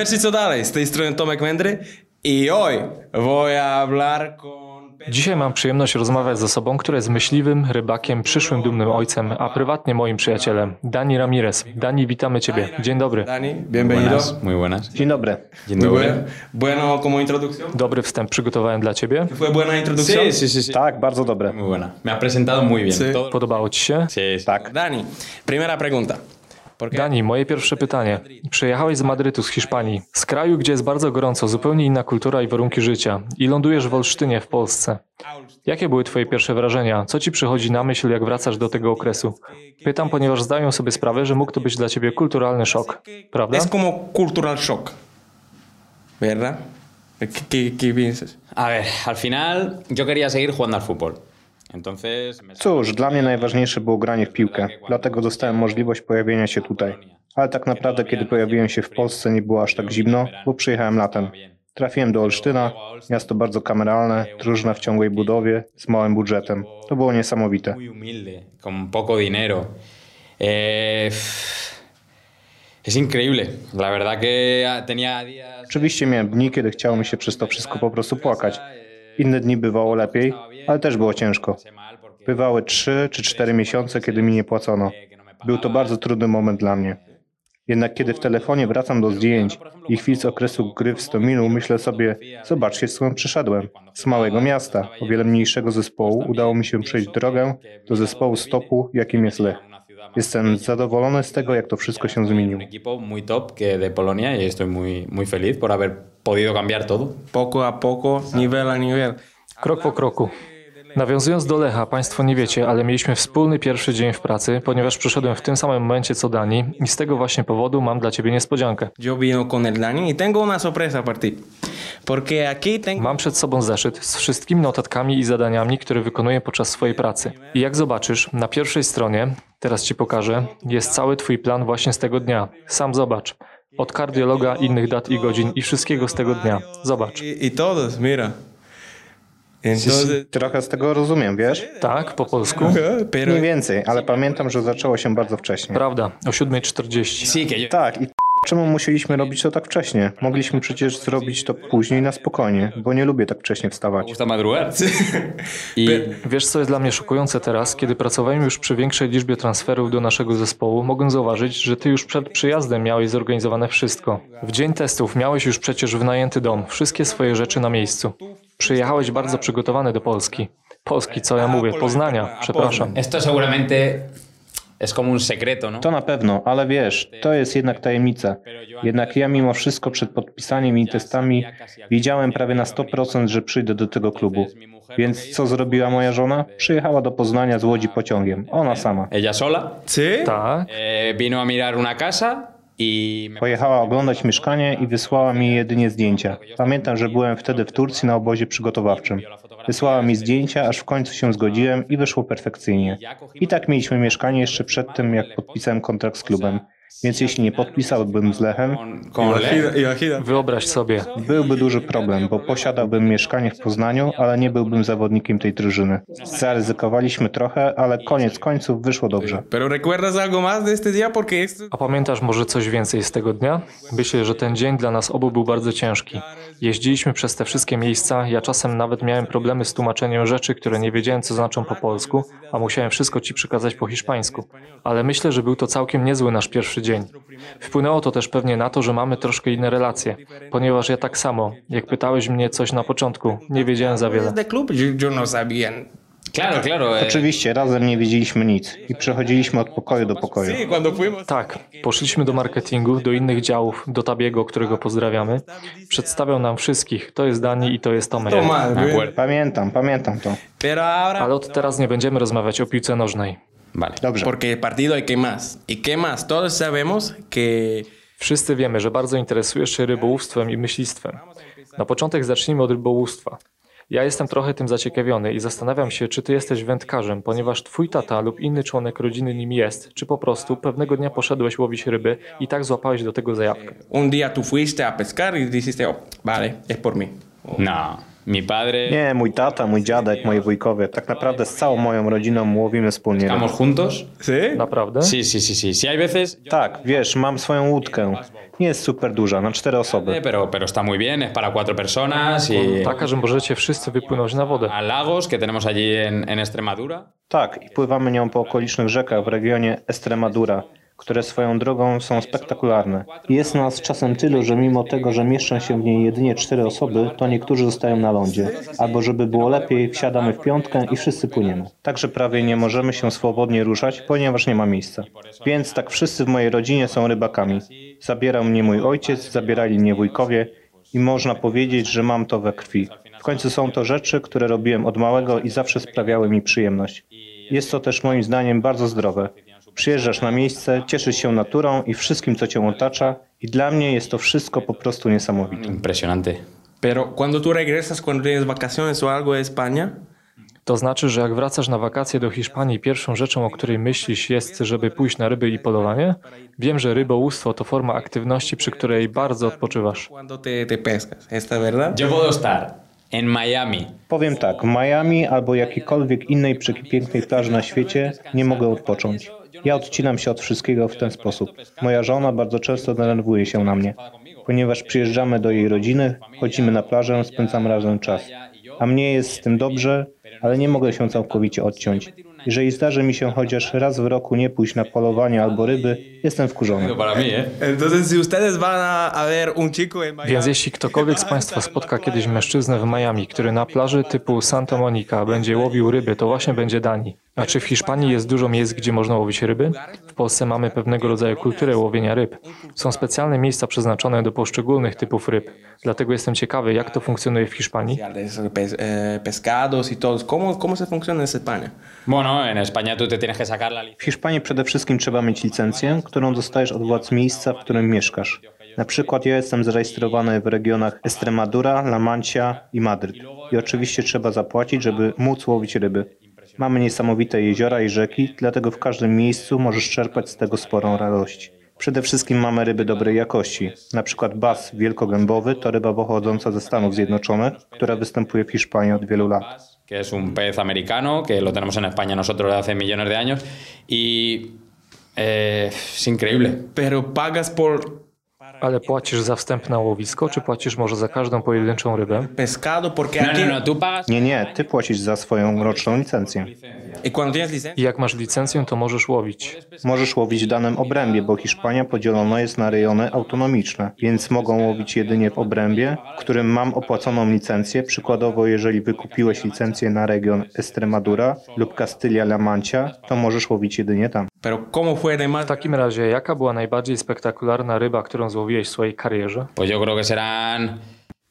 Merci co dalej, z tej strony Tomek Mędry i hoy voy a hablar con... Dzisiaj mam przyjemność rozmawiać z osobą, która jest myśliwym, rybakiem, przyszłym dumnym ojcem, a prywatnie moim przyjacielem, Dani Ramirez. Dani, witamy Ciebie. Dzień dobry. Dani, bienvenido. Buenas, muy buenas. Dzień dobry. Dzień Muy dobry. bueno. Bueno como introducción. Dobry wstęp przygotowałem dla Ciebie. Fue buena introducción. Sí, sí, sí, sí. Tak, bardzo dobre. Muy buena. Me has presentado muy bien. Sí. Podobało Ci się? Sí, sí. Tak. Dani, primera pregunta. Dani, moje pierwsze pytanie. Przyjechałeś z Madrytu, z Hiszpanii, z kraju, gdzie jest bardzo gorąco, zupełnie inna kultura i warunki życia, i lądujesz w Olsztynie, w Polsce. Jakie były Twoje pierwsze wrażenia? Co Ci przychodzi na myśl, jak wracasz do tego okresu? Pytam, ponieważ zdaję sobie sprawę, że mógł to być dla Ciebie kulturalny szok, prawda? Es como cultural shock. ¿Verdad? ¿Qué, qué, qué piensas? A ver, al final yo quería seguir jugando al fútbol. Cóż, dla mnie najważniejsze było granie w piłkę, dlatego dostałem możliwość pojawienia się tutaj. Ale tak naprawdę, kiedy pojawiłem się w Polsce, nie było aż tak zimno, bo przyjechałem latem. Trafiłem do Olsztyna, miasto bardzo kameralne, drużyna w ciągłej budowie, z małym budżetem. To było niesamowite. Muy humilde, con poco dinero. Eh, es increíble. La verdad que tenía días... Oczywiście miałem dni, kiedy chciało mi się przez to wszystko po prostu płakać. Inne dni bywało lepiej, ale też było ciężko. Bywały trzy czy cztery miesiące, kiedy mi nie płacono. Był to bardzo trudny moment dla mnie. Jednak kiedy w telefonie wracam do zdjęć i chwil z okresu gry w Stomilu, myślę sobie, zobaczcie, z którym przyszedłem. Z małego miasta, o wiele mniejszego zespołu, udało mi się przejść drogę do zespołu stopu, jakim jest Lech. Jestem zadowolony z tego, jak to wszystko się zmieniło. Muy top que de Polonia y estoy muy, muy feliz por haber podido cambiar todo. Poco a poco, nivel a nivel. Krok po kroku. Nawiązując do Lecha, Państwo nie wiecie, ale mieliśmy wspólny pierwszy dzień w pracy, ponieważ przyszedłem w tym samym momencie co Dani i z tego właśnie powodu mam dla Ciebie niespodziankę. Yo vino con el Dani y tengo una sorpresa para ti. Porque aquí tengo... Mam przed sobą zeszyt z wszystkimi notatkami i zadaniami, które wykonuję podczas swojej pracy. I jak zobaczysz, na pierwszej stronie, teraz Ci pokażę, jest cały Twój plan właśnie z tego dnia. Sam zobacz. Od kardiologa, innych dat i godzin i wszystkiego z tego dnia. Zobacz. Y, y todos, mira. Entonces... Trochę z tego rozumiem, wiesz? Tak, po polsku? Mniej więcej, ale pamiętam, że zaczęło się bardzo wcześnie. Prawda, o 7.40. Sí, que yo... Tak, i czemu musieliśmy robić to tak wcześnie? Mogliśmy przecież zrobić to później na spokojnie, bo nie lubię tak wcześnie wstawać. y Wiesz, co jest dla mnie szokujące teraz? Kiedy pracowałem już przy większej liczbie transferów do naszego zespołu, mogłem zauważyć, że ty już przed przyjazdem miałeś zorganizowane wszystko. W dzień testów miałeś już przecież wynajęty dom, wszystkie swoje rzeczy na miejscu. Przyjechałeś bardzo przygotowany do Polski. Polski, co ja mówię, Poznania, przepraszam. esto seguramente To na pewno, ale wiesz, to jest jednak tajemnica. Jednak ja mimo wszystko przed podpisaniem i testami wiedziałem prawie na 100%, że przyjdę do tego klubu. Więc co zrobiła moja żona? Przyjechała do Poznania z Łodzi pociągiem. Ona sama. Ella sola ¿Sí? Tak, eh, vino a mirar una casa me Pojechała oglądać mieszkanie i wysłała mi jedynie zdjęcia. Pamiętam, że byłem wtedy w Turcji na obozie przygotowawczym. Wysłała mi zdjęcia, aż w końcu się zgodziłem i wyszło perfekcyjnie. I tak mieliśmy mieszkanie jeszcze przed tym, jak podpisałem kontrakt z klubem. Więc jeśli nie podpisałbym z Lechem, wyobraź sobie. byłby duży problem, bo posiadałbym mieszkanie w Poznaniu, ale nie byłbym zawodnikiem tej drużyny. Zaryzykowaliśmy trochę, ale koniec końców wyszło dobrze. A pamiętasz może coś więcej z tego dnia? Myślę, że ten dzień dla nas obu był bardzo ciężki. Jeździliśmy przez te wszystkie miejsca, ja czasem nawet miałem problemy z tłumaczeniem rzeczy, które nie wiedziałem co znaczą po polsku, a musiałem wszystko ci przekazać po hiszpańsku. Ale myślę, że był to całkiem niezły nasz pierwszy dzień. Wpłynęło to też pewnie na to, że mamy troszkę inne relacje, ponieważ ja tak samo, jak pytałeś mnie coś na początku, nie wiedziałem za wiele. Claro, claro. eh, Oczywiście, razem nie wiedzieliśmy nic i przechodziliśmy od pokoju do pokoju. Tak, poszliśmy do marketingu, do innych działów, do Tabiego, którego pozdrawiamy. Przedstawiał nam wszystkich, to jest Dani i to jest Tomek. Pamiętam, pamiętam to. Ale od teraz nie będziemy rozmawiać o piłce nożnej. Vale. Dobrze. Porque partido hay que más. ¿Y qué más? Todos sabemos que... Wszyscy wiemy, że bardzo interesujesz się rybołówstwem i myślistwem. Na początek zacznijmy od rybołówstwa. Ja jestem trochę tym zaciekawiony i zastanawiam się, czy ty jesteś wędkarzem, ponieważ twój tata lub inny członek rodziny nim jest, czy po prostu pewnego dnia poszedłeś łowić ryby i tak złapałeś do tego zajawkę. Un día tú fuiste a pescar y dijiste, oh, vale, es por mí. No. Mi padre. Nie, mój tata, mój dziadek, moi wujkowie. Tak naprawdę z całą moją rodziną łowimy wspólnie. Estamos juntos. ¿Sí? Naprawdę? Sí, sí, sí, sí. Sí, hay veces. Tak, wiesz, mam swoją łódkę. Nie jest super duża, na cztery osoby. Pero, pero está muy bien, es para cuatro personas y. Taka, że możecie wszyscy wypłynąć na wodę. A Lagos, que tenemos allí en, en Extremadura. Tak, i pływamy nią po okolicznych rzekach w regionie Estremadura, które swoją drogą są spektakularne. Jest nas czasem tylu, że mimo tego, że mieszczą się w niej jedynie cztery osoby, to niektórzy zostają na lądzie. Albo żeby było lepiej, wsiadamy w piątkę i wszyscy płyniemy. Także prawie nie możemy się swobodnie ruszać, ponieważ nie ma miejsca. Więc tak wszyscy w mojej rodzinie są rybakami. Zabierał mnie mój ojciec, zabierali mnie wujkowie i można powiedzieć, że mam to we krwi. W końcu są to rzeczy, które robiłem od małego i zawsze sprawiały mi przyjemność. Jest to też moim zdaniem bardzo zdrowe. Przyjeżdżasz na miejsce, cieszysz się naturą i wszystkim, co cię otacza i dla mnie jest to wszystko po prostu niesamowite. Impresionante. Pero cuando tú regresas, cuando tienes vacaciones o algo de España, To znaczy, że jak wracasz na wakacje do Hiszpanii, pierwszą rzeczą, o której myślisz jest, żeby pójść na ryby i polowanie? Wiem, że rybołówstwo to forma aktywności, przy której bardzo odpoczywasz. cuando te, te pescas, ¿esta es verdad? Yo puedo estar en Miami Powiem tak, Miami albo jakiejkolwiek innej przepięknej plaży na świecie nie mogę odpocząć. Ja odcinam się od wszystkiego w ten sposób. Moja żona bardzo często denerwuje się na mnie, ponieważ przyjeżdżamy do jej rodziny, chodzimy na plażę, spędzamy razem czas. A mnie jest z tym dobrze, ale nie mogę się całkowicie odciąć. Jeżeli zdarzy mi się chociaż raz w roku nie pójść na polowanie albo ryby, jestem wkurzony. Więc jeśli ktokolwiek z Państwa spotka kiedyś mężczyznę w Miami, który na plaży typu Santa Monica będzie łowił ryby, to właśnie będzie Dani. A czy w Hiszpanii jest dużo miejsc, gdzie można łowić ryby? W Polsce mamy pewnego rodzaju kulturę łowienia ryb. Są specjalne miejsca przeznaczone do poszczególnych typów ryb. Dlatego jestem ciekawy, jak to funkcjonuje w Hiszpanii. y W. Hiszpanii przede wszystkim trzeba mieć licencję, którą dostajesz od władz miejsca, w którym mieszkasz. Na przykład ja jestem zarejestrowany w regionach Estremadura, La Mancha i Madryt. I oczywiście trzeba zapłacić, żeby móc łowić ryby. Mamy niesamowite jeziora i rzeki, dlatego w każdym miejscu możesz czerpać z tego sporą radość. Przede wszystkim mamy ryby dobrej jakości. Na przykład bas wielkogębowy to ryba pochodząca ze Stanów Zjednoczonych, która występuje w Hiszpanii od wielu lat. que es un pez americano, que lo tenemos en España nosotros desde hace millones de años. Y eh, es increíble. Pero pagas por Ale płacisz za wstęp na łowisko, czy płacisz może za każdą pojedynczą rybę? No, no, no. Nie, nie, ty płacisz za swoją roczną licencję. I jak masz licencję, to możesz łowić. Możesz łowić w danym obrębie, bo Hiszpania podzielona jest na rejony autonomiczne, więc mogą łowić jedynie w obrębie, w którym mam opłaconą licencję. Przykładowo, jeżeli wykupiłeś licencję na region Estremadura lub Castilla-La Mancha, to możesz łowić jedynie tam. W takim razie, jaka była najbardziej spektakularna ryba, którą złowiłeś w swojej karierze?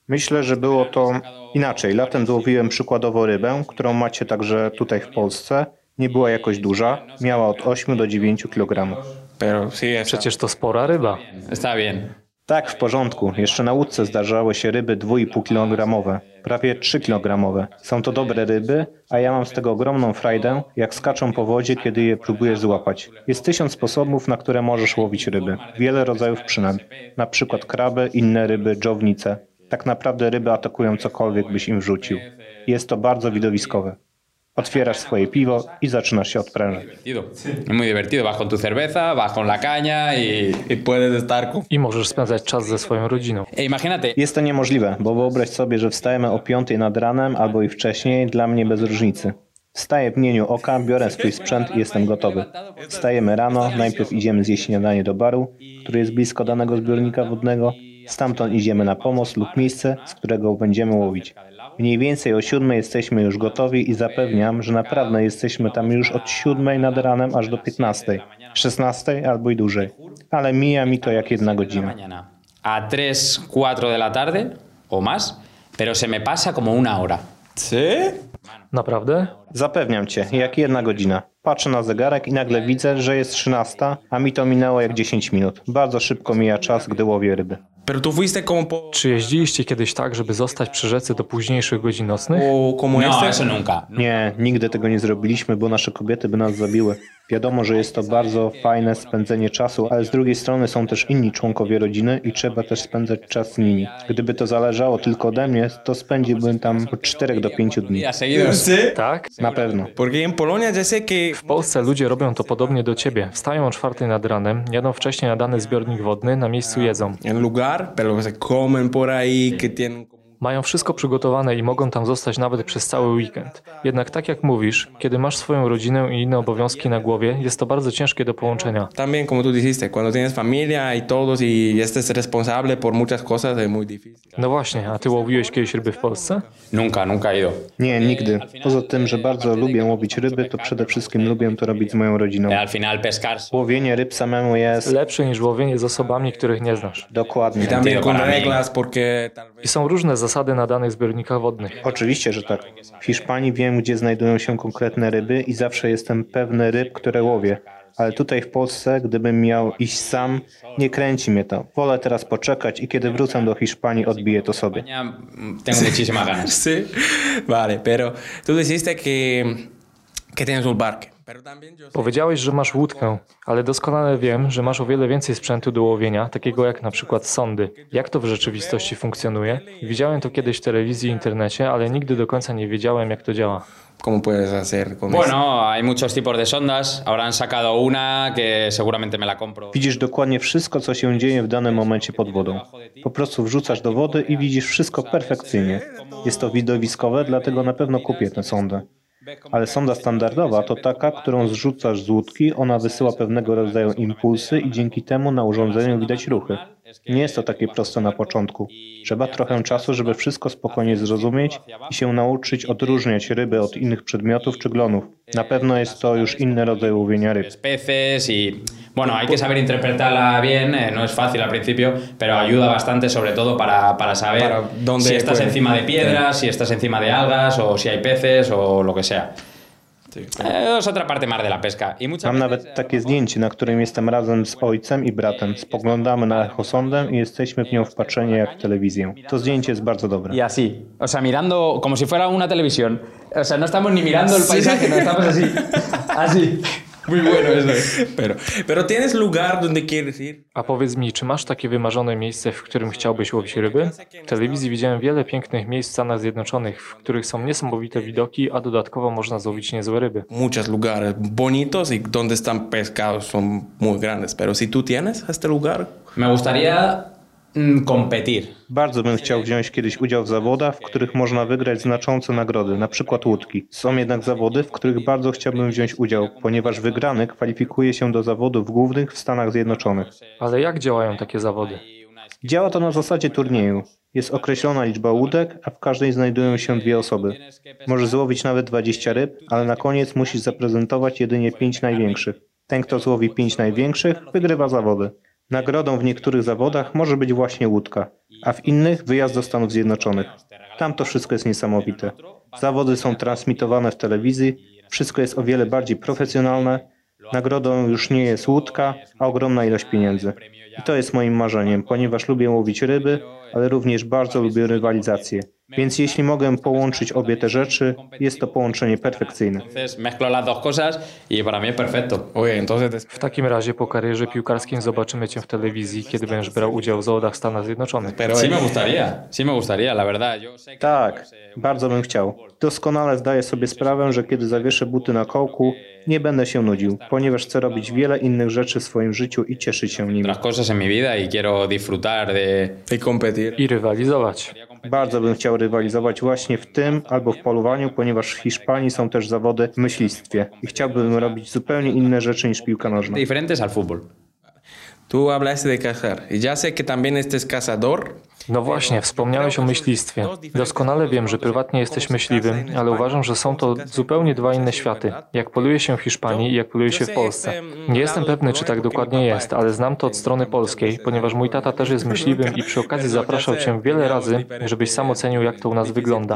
Myślę, że było to inaczej. Latem złowiłem przykładowo rybę, którą macie także tutaj w Polsce. Nie była jakoś duża, miała od 8 do 9 kg. Przecież to spora ryba. Está bien. Tak, w porządku. Jeszcze na łódce zdarzały się ryby 2,5 kg, prawie 3 kg. Są to dobre ryby, a ja mam z tego ogromną frajdę, jak skaczą po wodzie, kiedy je próbujesz złapać. Jest tysiąc sposobów, na które możesz łowić ryby. Wiele rodzajów przynęt. Na przykład kraby, inne ryby, dżownice. Tak naprawdę ryby atakują cokolwiek byś im wrzucił. Jest to bardzo widowiskowe. Otwierasz swoje piwo i zaczynasz się odprężać. Muy divertido. Vas con tu cerveza, vas con la caña y. y puedes estar con... I możesz spędzać czas ze swoją rodziną. E imagínate. Jest to niemożliwe, bo wyobraź sobie, że wstajemy o 5 nad ranem albo i wcześniej, dla mnie bez różnicy. Wstaję w mgnieniu oka, biorę swój sprzęt i jestem gotowy. Wstajemy rano, najpierw idziemy zjeść śniadanie do baru, który jest blisko danego zbiornika wodnego. Stamtąd idziemy na pomost lub miejsce, z którego będziemy łowić. Mniej więcej o 7 jesteśmy już gotowi i zapewniam, że naprawdę jesteśmy tam już od 7 nad ranem aż do 15, 16 albo i dłużej. Ale mija mi to jak jedna godzina. a 3, 4 de la tarde o más, pero se me pasa como una hora. ¿Sí? Naprawdę? Zapewniam cię, jak jedna godzina. Patrzę na zegarek i nagle widzę, że jest 13, a mi to minęło jak 10 minut. Bardzo szybko mija czas, gdy łowię ryby. Czy jeździliście kiedyś tak, żeby zostać przy rzece do późniejszych godzin nocnych? No. Nie, nigdy tego nie zrobiliśmy, bo nasze kobiety by nas zabiły. Wiadomo, że jest to bardzo fajne spędzenie czasu, ale z drugiej strony są też inni członkowie rodziny i trzeba też spędzać czas z nimi. Gdyby to zależało tylko ode mnie, to spędziłbym tam od 4 do 5 dni. Tak? Na pewno. W Polsce ludzie robią to podobnie do ciebie. Wstają o czwartej nad ranem, jadą wcześniej nadany zbiornik wodny, na miejscu jedzą. en lugar, pero se comen por ahí, que tienen Mają wszystko przygotowane i mogą tam zostać nawet przez cały weekend. Jednak tak jak mówisz, kiedy masz swoją rodzinę i inne obowiązki na głowie, jest to bardzo ciężkie do połączenia. También, como tú dijiste, cuando tienes familia y todos y estés responsable por muchas cosas es muy difícil. No właśnie, a ty łowiłeś kiedyś ryby w Polsce? Nunca, nunca ido. Nie, nigdy. Poza tym, że bardzo lubię łowić ryby, to przede wszystkim lubię to robić z moją rodziną. Al final pescar Łowienie ryb samemu jest Lepsze niż łowienie z osobami, których nie znasz. dokładnie. Tal I są różne zasady na danych zbiornikach wodnych. Oczywiście, że tak. W Hiszpanii wiem, gdzie znajdują się konkretne ryby i zawsze jestem pewny ryb, które łowię. Ale tutaj w Polsce, gdybym miał iść sam, nie kręci mnie to. Wolę teraz poczekać i kiedy wrócę do Hiszpanii, odbiję to sobie. Tengo muchísimas ganas. Sí, vale, pero tú dijiste que, que tienes un barco. Powiedziałeś, że masz łódkę, ale doskonale wiem, że masz o wiele więcej sprzętu do łowienia, takiego jak na przykład sondy. Jak to w rzeczywistości funkcjonuje? Widziałem to kiedyś w telewizji i internecie, ale nigdy do końca nie wiedziałem, jak to działa. ¿Cómo puedes hacer con? Bueno, hay muchos tipos de sondas. Ahora han sacado una que seguramente me la compro. Widzisz dokładnie wszystko, co się dzieje w danym momencie pod wodą. Po prostu wrzucasz do wody i widzisz wszystko perfekcyjnie. Jest to widowiskowe, dlatego na pewno kupię tę sondę. Ale sonda standardowa to taka, którą zrzucasz z łódki, ona wysyła pewnego rodzaju impulsy i dzięki temu na urządzeniu widać ruchy. Nie jest to takie proste na początku. Trzeba trochę czasu, żeby wszystko spokojnie zrozumieć i się nauczyć odróżniać ryby od innych przedmiotów czy glonów. Na pewno jest to już inny rodzaj łowienia ryb. peces bueno, hay que saber interpretarla bien, eh, no es fácil al principio, pero ayuda bastante sobre todo para, para saber Para dónde si estás puede- encima de piedras, si estás encima de algas o si hay peces o lo que sea. Sí, Eh, es otra parte más de la pesca. Y muchas Mam veces, nawet takie zdjęcie, na którym jestem razem z ojcem i bratem. Spoglądamy na echosondę i jesteśmy w nią wpatrzeni jak w telewizję. To zdjęcie jest bardzo dobre. Y así, o sea, mirando como si fuera una televisión. O sea, no estamos ni mirando el paisaje, no estamos así. Así. Muy bueno eso. Pero, pero tienes lugar donde quieres ir. A powiedz mi, czy masz takie wymarzone miejsce, w którym chciałbyś łowić ryby? W telewizji widziałem wiele pięknych miejsc w Stanach Zjednoczonych, w których są niesamowite widoki, a dodatkowo można złowić niezłe ryby. Muchos lugares bonitos y donde están pescados son muy grandes. Pero si tú tienes este lugar, Me gustaría mm, competir. Bardzo bym chciał wziąć kiedyś udział w zawodach, w których można wygrać znaczące nagrody, na przykład łódki. Są jednak zawody, w których bardzo chciałbym wziąć udział, ponieważ wygrany kwalifikuje się do zawodów głównych w Stanach Zjednoczonych. Ale jak działają takie zawody? Działa to na zasadzie turnieju. Jest określona liczba łódek, a w każdej znajdują się dwie osoby. Możesz złowić nawet 20 ryb, ale na koniec musisz zaprezentować jedynie 5 największych. Ten, kto złowi 5 największych, wygrywa zawody. Nagrodą w niektórych zawodach może być właśnie łódka, a w innych wyjazd do Stanów Zjednoczonych. Tam to wszystko jest niesamowite. Zawody są transmitowane w telewizji, wszystko jest o wiele bardziej profesjonalne. Nagrodą już nie jest łódka, a ogromna ilość pieniędzy. I to jest moim marzeniem, ponieważ lubię łowić ryby, ale również bardzo lubię rywalizację. Więc jeśli mogę połączyć obie te rzeczy, jest to połączenie perfekcyjne. Entonces mezclo las dos cosas y para mí es perfecto. oye, entonces te- W takim razie po karierze piłkarskim zobaczymy Cię w telewizji, kiedy będziesz brał udział w zawodach w Stanach Zjednoczonych. eh, me gustaría, sí me gustaría, la verdad. Yo sé que Tak, bardzo bym chciał. Doskonale zdaję sobie sprawę, że kiedy zawieszę buty na kołku, nie będę się nudził, ponieważ chcę robić wiele innych rzeczy w swoim życiu i cieszyć się nimi. I rywalizować. Bardzo bym chciał rywalizować właśnie w tym albo w polowaniu, ponieważ w Hiszpanii są też zawody w myślistwie i chciałbym robić zupełnie inne rzeczy niż piłka nożna. diferentes al fútbol. Tú hablaste de cazar y ya sé que también este es cazador. No właśnie, wspomniałeś o myślistwie. Doskonale wiem, że prywatnie jesteś myśliwym, ale uważam, że są to zupełnie dwa inne światy. Jak poluje się w Hiszpanii i jak poluje się w Polsce. Nie jestem pewny, czy tak dokładnie jest, ale znam to od strony polskiej, ponieważ mój tata też jest myśliwym i przy okazji zapraszał cię wiele razy, żebyś sam ocenił, jak to u nas wygląda.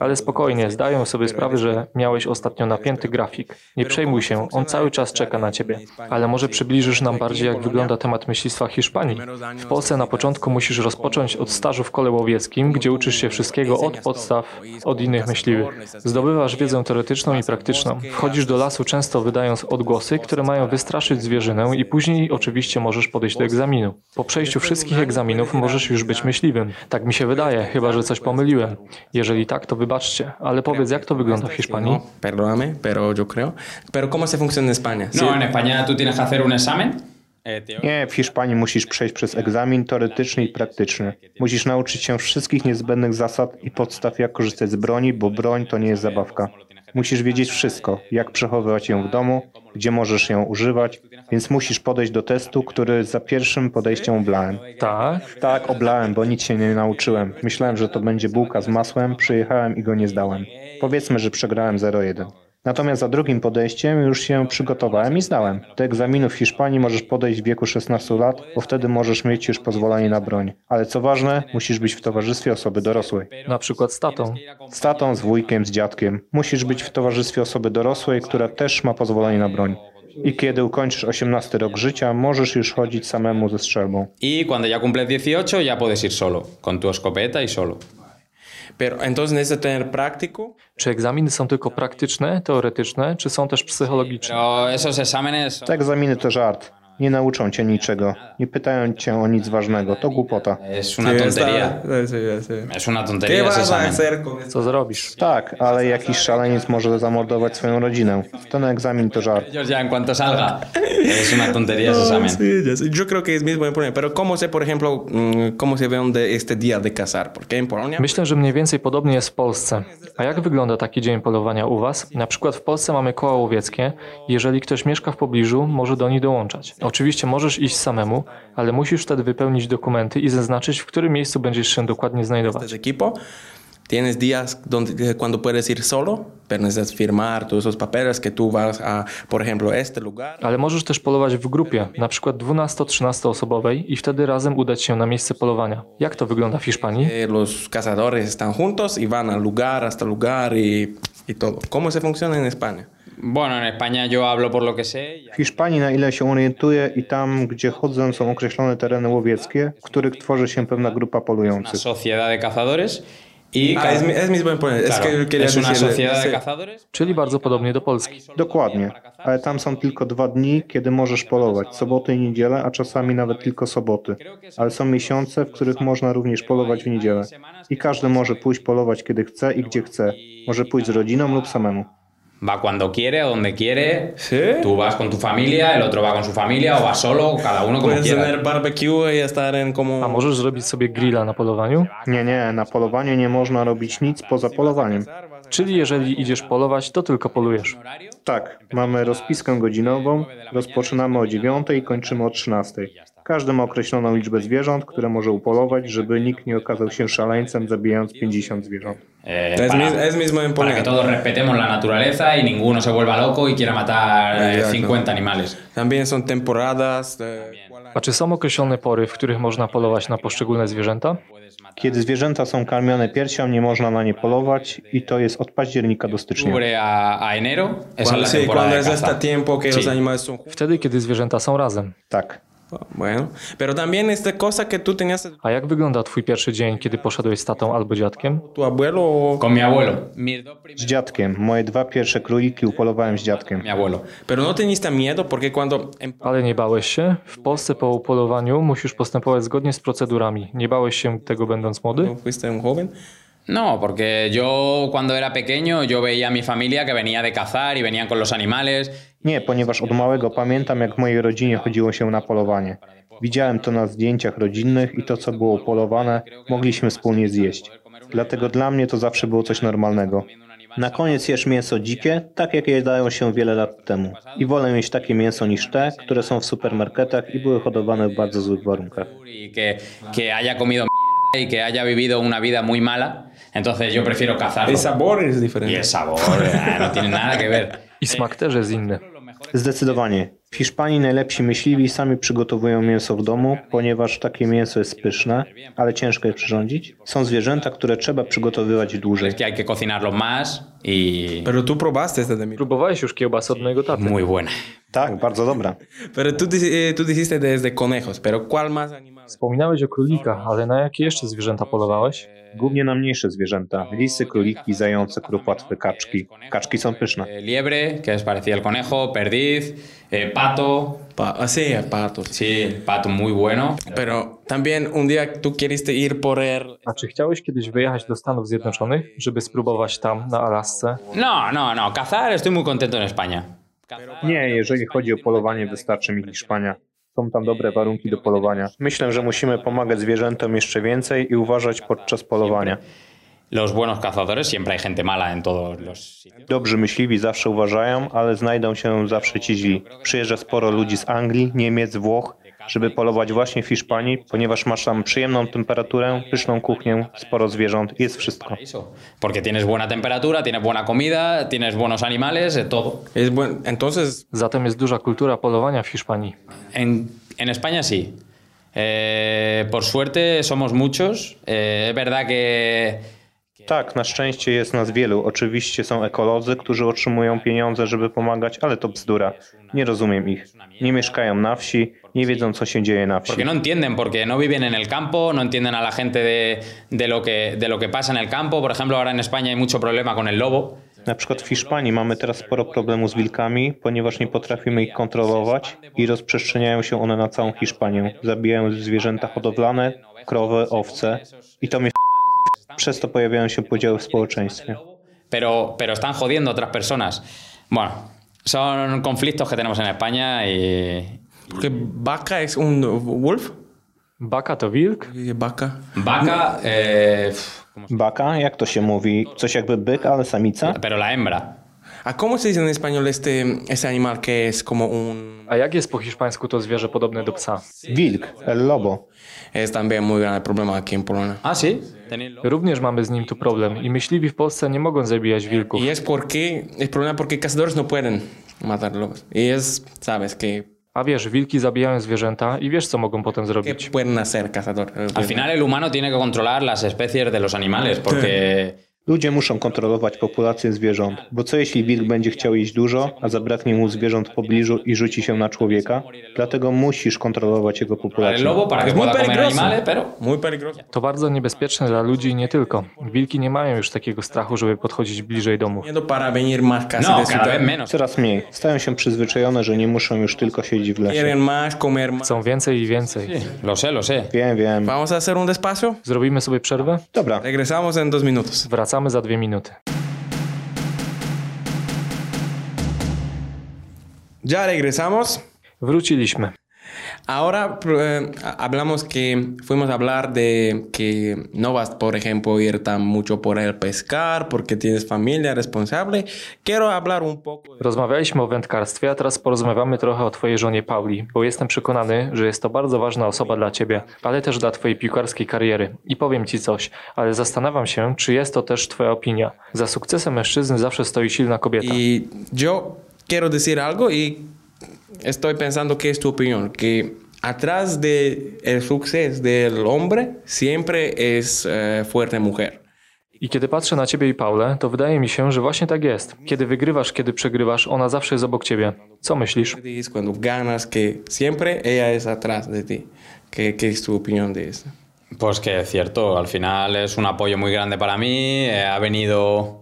Ale spokojnie, zdaję sobie sprawę, że miałeś ostatnio napięty grafik. Nie przejmuj się, on cały czas czeka na ciebie. Ale może przybliżysz nam bardziej, jak wygląda temat myślistwa Hiszpanii. W Polsce na początku musisz rozpocząć od stażu w kole łowieckim, gdzie uczysz się wszystkiego od podstaw, od innych myśliwych. Zdobywasz wiedzę teoretyczną i praktyczną. Wchodzisz do lasu często wydając odgłosy, które mają wystraszyć zwierzynę i później oczywiście możesz podejść do egzaminu. Po przejściu wszystkich egzaminów możesz już być myśliwym. Tak mi się wydaje, chyba że coś pomyliłem. Jeżeli tak, to wybaczcie, ale powiedz, jak to wygląda w Hiszpanii? Perdóname, pero yo creo. Pero ¿cómo se funciona en España? No, en España tú tienes que hacer un examen. Nie, w Hiszpanii musisz przejść przez egzamin teoretyczny i praktyczny. Musisz nauczyć się wszystkich niezbędnych zasad i podstaw, jak korzystać z broni, bo broń to nie jest zabawka. Musisz wiedzieć wszystko, jak przechowywać ją w domu, gdzie możesz ją używać, więc musisz podejść do testu, który za pierwszym podejściem oblałem. Tak, Tak, oblałem, bo nic się nie nauczyłem. Myślałem, że to będzie bułka z masłem, przyjechałem i go nie zdałem. Powiedzmy, że przegrałem 0-1. Natomiast za drugim podejściem już się przygotowałem i zdałem. Do egzaminu w Hiszpanii możesz podejść w wieku 16 lat, bo wtedy możesz mieć już pozwolenie na broń. Ale co ważne, musisz być w towarzystwie osoby dorosłej. na przykład z tatą. Z tatą, z wujkiem, z dziadkiem. Musisz być w towarzystwie osoby dorosłej, która też ma pozwolenie na broń. I kiedy ukończysz 18 rok życia, możesz już chodzić samemu ze strzelbą. Y cuando ya cumples 18 ya puedes ir solo, con tu escopeta y solo. Czy egzaminy są tylko praktyczne, teoretyczne, czy są też psychologiczne? Te egzaminy to żart. Nie nauczą cię niczego. Nie pytają cię o nic ważnego. To głupota. Co zrobisz? Tak, ale jakiś szaleniec może zamordować swoją rodzinę. Ten egzamin to żart. En. Es una tontería ese examen. Sí, ya sé. Yo creo que es mismo problema. Pero ¿cómo sé, por ejemplo, mm, cómo se ve donde este día de cazar? Porque en Polonia... Myślę, że mniej więcej podobnie jest w Polsce. A jak wygląda taki dzień polowania u Was? Na przykład w Polsce mamy koła łowieckie. Jeżeli ktoś mieszka w pobliżu, może do nich dołączać. Oczywiście możesz iść samemu, ale musisz wtedy wypełnić dokumenty i zaznaczyć, w którym miejscu będziesz się dokładnie znajdować. equipo. Tienes días donde, cuando puedes ir solo, pero necesitas firmar todos esos papeles que tú vas a, por ejemplo, este lugar. Ale możesz też polować w grupie, na przykład 12-13 osobowej i wtedy razem udać się na miejsce polowania. Jak to wygląda w Hiszpanii? Eh, los cazadores están juntos y van al lugar, hasta lugar y, y todo. ¿Cómo se funciona en España? Bueno, en España yo hablo por lo que sé. y- W Hiszpanii, na ile się orientuję, i tam, gdzie chodzę, są określone tereny łowieckie, w których tworzy się pewna grupa Una polujących. sociedad de cazadores y... Ah, es, mi- es mismo problema. Es Claro, que es una sociedad de sí. cazadores. Czyli bardzo podobnie do Polski. Dokładnie, ale tam są tylko dwa dni, kiedy możesz polować, soboty i niedzielę, a czasami nawet tylko soboty. Ale są miesiące, w których można również polować w niedzielę. I każdy może pójść polować kiedy chce i gdzie chce. Może pójść z rodziną lub samemu. Va cuando quiere, a donde quiere. ¿Sí? Tú vas con tu familia, el otro va con su familia o va solo, cada uno como Puedes quiera. tener barbecue y estar en como... A możesz zrobić sobie grilla na polowaniu? Nie, nie, na polowaniu nie można robić nic poza polowaniem. Czyli jeżeli idziesz polować, to tylko polujesz. Tak, mamy rozpiskę godzinową, rozpoczynamy o 9 i kończymy o 13. Każdy ma określoną liczbę zwierząt, które może upolować, żeby nikt nie okazał się szaleńcem zabijając 50 zwierząt. Eh, Es, para, mi- es mismo en para que todos respetemos la naturaleza y ninguno se vuelva loco y quiera matar eh, Exacto. 50 animales. También son temporadas. de- A czy są określone pory, w których można polować na poszczególne zwierzęta? Kiedy zwierzęta są karmione piersią, nie można na nie polować i to jest od października do stycznia. Wtedy, kiedy zwierzęta są razem. Tak. Bueno, pero también esta cosa que tú tenías A jak wygląda twój pierwszy dzień, kiedy poszedłeś z tatą albo dziadkiem? tu abuelo Con mi abuelo. Z dziadkiem. Moje dwa pierwsze króliki upolowałem z dziadkiem. Mi abuelo. Pero no miedo porque cuando Ale nie bałeś się? W Polsce po upolowaniu musisz postępować zgodnie z procedurami. Nie bałeś się tego będąc młody? cuando fuiste un joven, No, porque yo cuando era pequeño yo veía a mi familia que venía de cazar y venían con los animales. Nie, ponieważ od małego pamiętam, jak w mojej rodzinie chodziło się na polowanie. Widziałem to na zdjęciach rodzinnych i to, co było polowane, mogliśmy wspólnie zjeść. Dlatego dla mnie to zawsze było coś normalnego. Na koniec jesz mięso dzikie, tak jak jadało się wiele lat temu. I wolę mieć takie mięso niż te, które są w supermarketach i były hodowane w bardzo złych warunkach. y que, haya comido y que haya vivido una vida muy mala. Entonces yo prefiero cazarlo. el sabor es Y diferente. el sabor eh, no tiene nada que ver. I smak też jest inny. Zdecydowanie. W Hiszpanii najlepsi myśliwi sami przygotowują mięso w domu, ponieważ takie mięso jest pyszne, ale ciężko je przyrządzić. Są zwierzęta, które trzeba przygotowywać dłużej. Y Pero tú probaste esta de mi. Próbowałeś już kiełbasę od mojego taty. muy buena. Tak, bardzo dobra. Pero tú, eh, tú dijiste desde conejos, pero ¿cuál más animal? Wspominałeś o królikach, ale na jakie jeszcze zwierzęta polowałeś? Głównie na mniejsze zwierzęta. Lisy, króliki, zające, kropłatwy, kaczki. Kaczki są pyszne. Eh, liebre, que es parecida al conejo, perdiz, eh, pato. Pa ah, sí, patos. Sí, pato muy bueno. Pero también un día tú quisiste ir por el... A czy chciałeś kiedyś wyjechać do Stanów Zjednoczonych, żeby spróbować tam, na Alasce? No, no, no, cazar estoy muy contento en España. Nie, jeżeli chodzi o polowanie, wystarczy mi Hiszpania. Są tam dobre warunki do polowania. Myślę, że musimy pomagać zwierzętom jeszcze więcej i uważać podczas polowania. Los buenos cazadores, siempre hay gente mala en todos los. Dobrzy myśliwi zawsze uważają, ale znajdą się zawsze ci źli. Przyjeżdża sporo ludzi z Anglii, Niemiec, Włoch, żeby polować właśnie w Hiszpanii, ponieważ masz tam przyjemną temperaturę, pyszną kuchnię, sporo zwierząt, jest wszystko. Porque tienes buena temperatura, tienes buena comida, tienes buenos animales, todo. Entonces, Zatem jest duża kultura polowania w Hiszpanii. En, en España sí. Eh, por suerte somos muchos. Eh, es verdad que Tak, na szczęście jest nas wielu. Oczywiście są ekolodzy, którzy otrzymują pieniądze, żeby pomagać, ale to bzdura. Nie rozumiem ich. Nie mieszkają na wsi, nie wiedzą, co się dzieje na wsi. porque no entienden, porque no viven en el campo, no entienden a la gente de, de lo que, de lo que pasa en el campo. Por ejemplo, ahora en España hay mucho problema con el lobo. Na przykład w Hiszpanii mamy teraz sporo problemu z wilkami, ponieważ nie potrafimy ich kontrolować i rozprzestrzeniają się one na całą Hiszpanię. Zabijają zwierzęta hodowlane, krowy, owce i to mnie przez to pojawiają się podziały w społeczeństwie. Pero, pero están jodiendo a otras personas. Bueno, son conflictos que tenemos en España y. porque vaca es un wolf. Baka to wilk? Vaca. Vaca, pf, ¿cómo se- Baka, jak to się mówi? Coś jakby byk, ale samica? pero la hembra. ¿A cómo se dice en español este, este animal que es como un... A jak jest po hiszpańsku to zwierzę podobne do psa? Wilk, el lobo. Es también muy grande problema aquí en Polonia. Ah, sí. Również mamy z nim tu problem i myśliwi w Polsce nie mogą zabijać wilków. Y es porque, el problema porque cazadores no pueden matar lobos. Y es, sabes, que, A wiesz, wilki zabijają zwierzęta i wiesz, co mogą potem que zrobić. pueden hacer cazadores. Al final el humano tiene que controlar las especies de los animales porque Ludzie muszą kontrolować populację zwierząt, bo co jeśli wilk będzie chciał jeść dużo, a zabraknie mu zwierząt w pobliżu i rzuci się na człowieka? Dlatego musisz kontrolować jego populację. To bardzo niebezpieczne dla ludzi i nie tylko. Wilki nie mają już takiego strachu, żeby podchodzić bliżej casi no, menos. Coraz mniej. Stają się przyzwyczajone, że nie muszą już tylko siedzieć w lesie. Chcą więcej i więcej. Lo sé, lo sé. Wiem, wiem. Zrobimy sobie przerwę? Dobra, Regresamos en dos minutos. Wracamy za dwie minuty. Ya regresamos. Wróciliśmy. Ahora eh, hablamos que fuimos a hablar de que no vas, por ejemplo, ir tan mucho por el pescar porque tienes familia responsable. Quiero hablar un poco. Rozmawialiśmy o wędkarstwie, a teraz porozmawiamy trochę o twojej żonie Pauli, bo jestem przekonany, że jest to bardzo ważna osoba dla ciebie, ale też dla twojej piłkarskiej kariery. I powiem ci coś, ale zastanawiam się, czy jest to też twoja opinia. Za sukcesem mężczyzny zawsze stoi silna kobieta. Y yo quiero decir algo y estoy pensando que es tu opinión, que atrás de el suceso del hombre siempre es eh, fuerte mujer. I kiedy patrzę na ciebie i Paulę, to wydaje mi się, że właśnie tak jest. Kiedy wygrywasz, kiedy przegrywasz, ona zawsze jest obok ciebie. Co myślisz? Cuando ganas, que siempre ella es atrás de ti. ¿Qué, qué es tu opinión de esto? Pues que es cierto, al final es un apoyo muy grande para mí. eh, ha venido.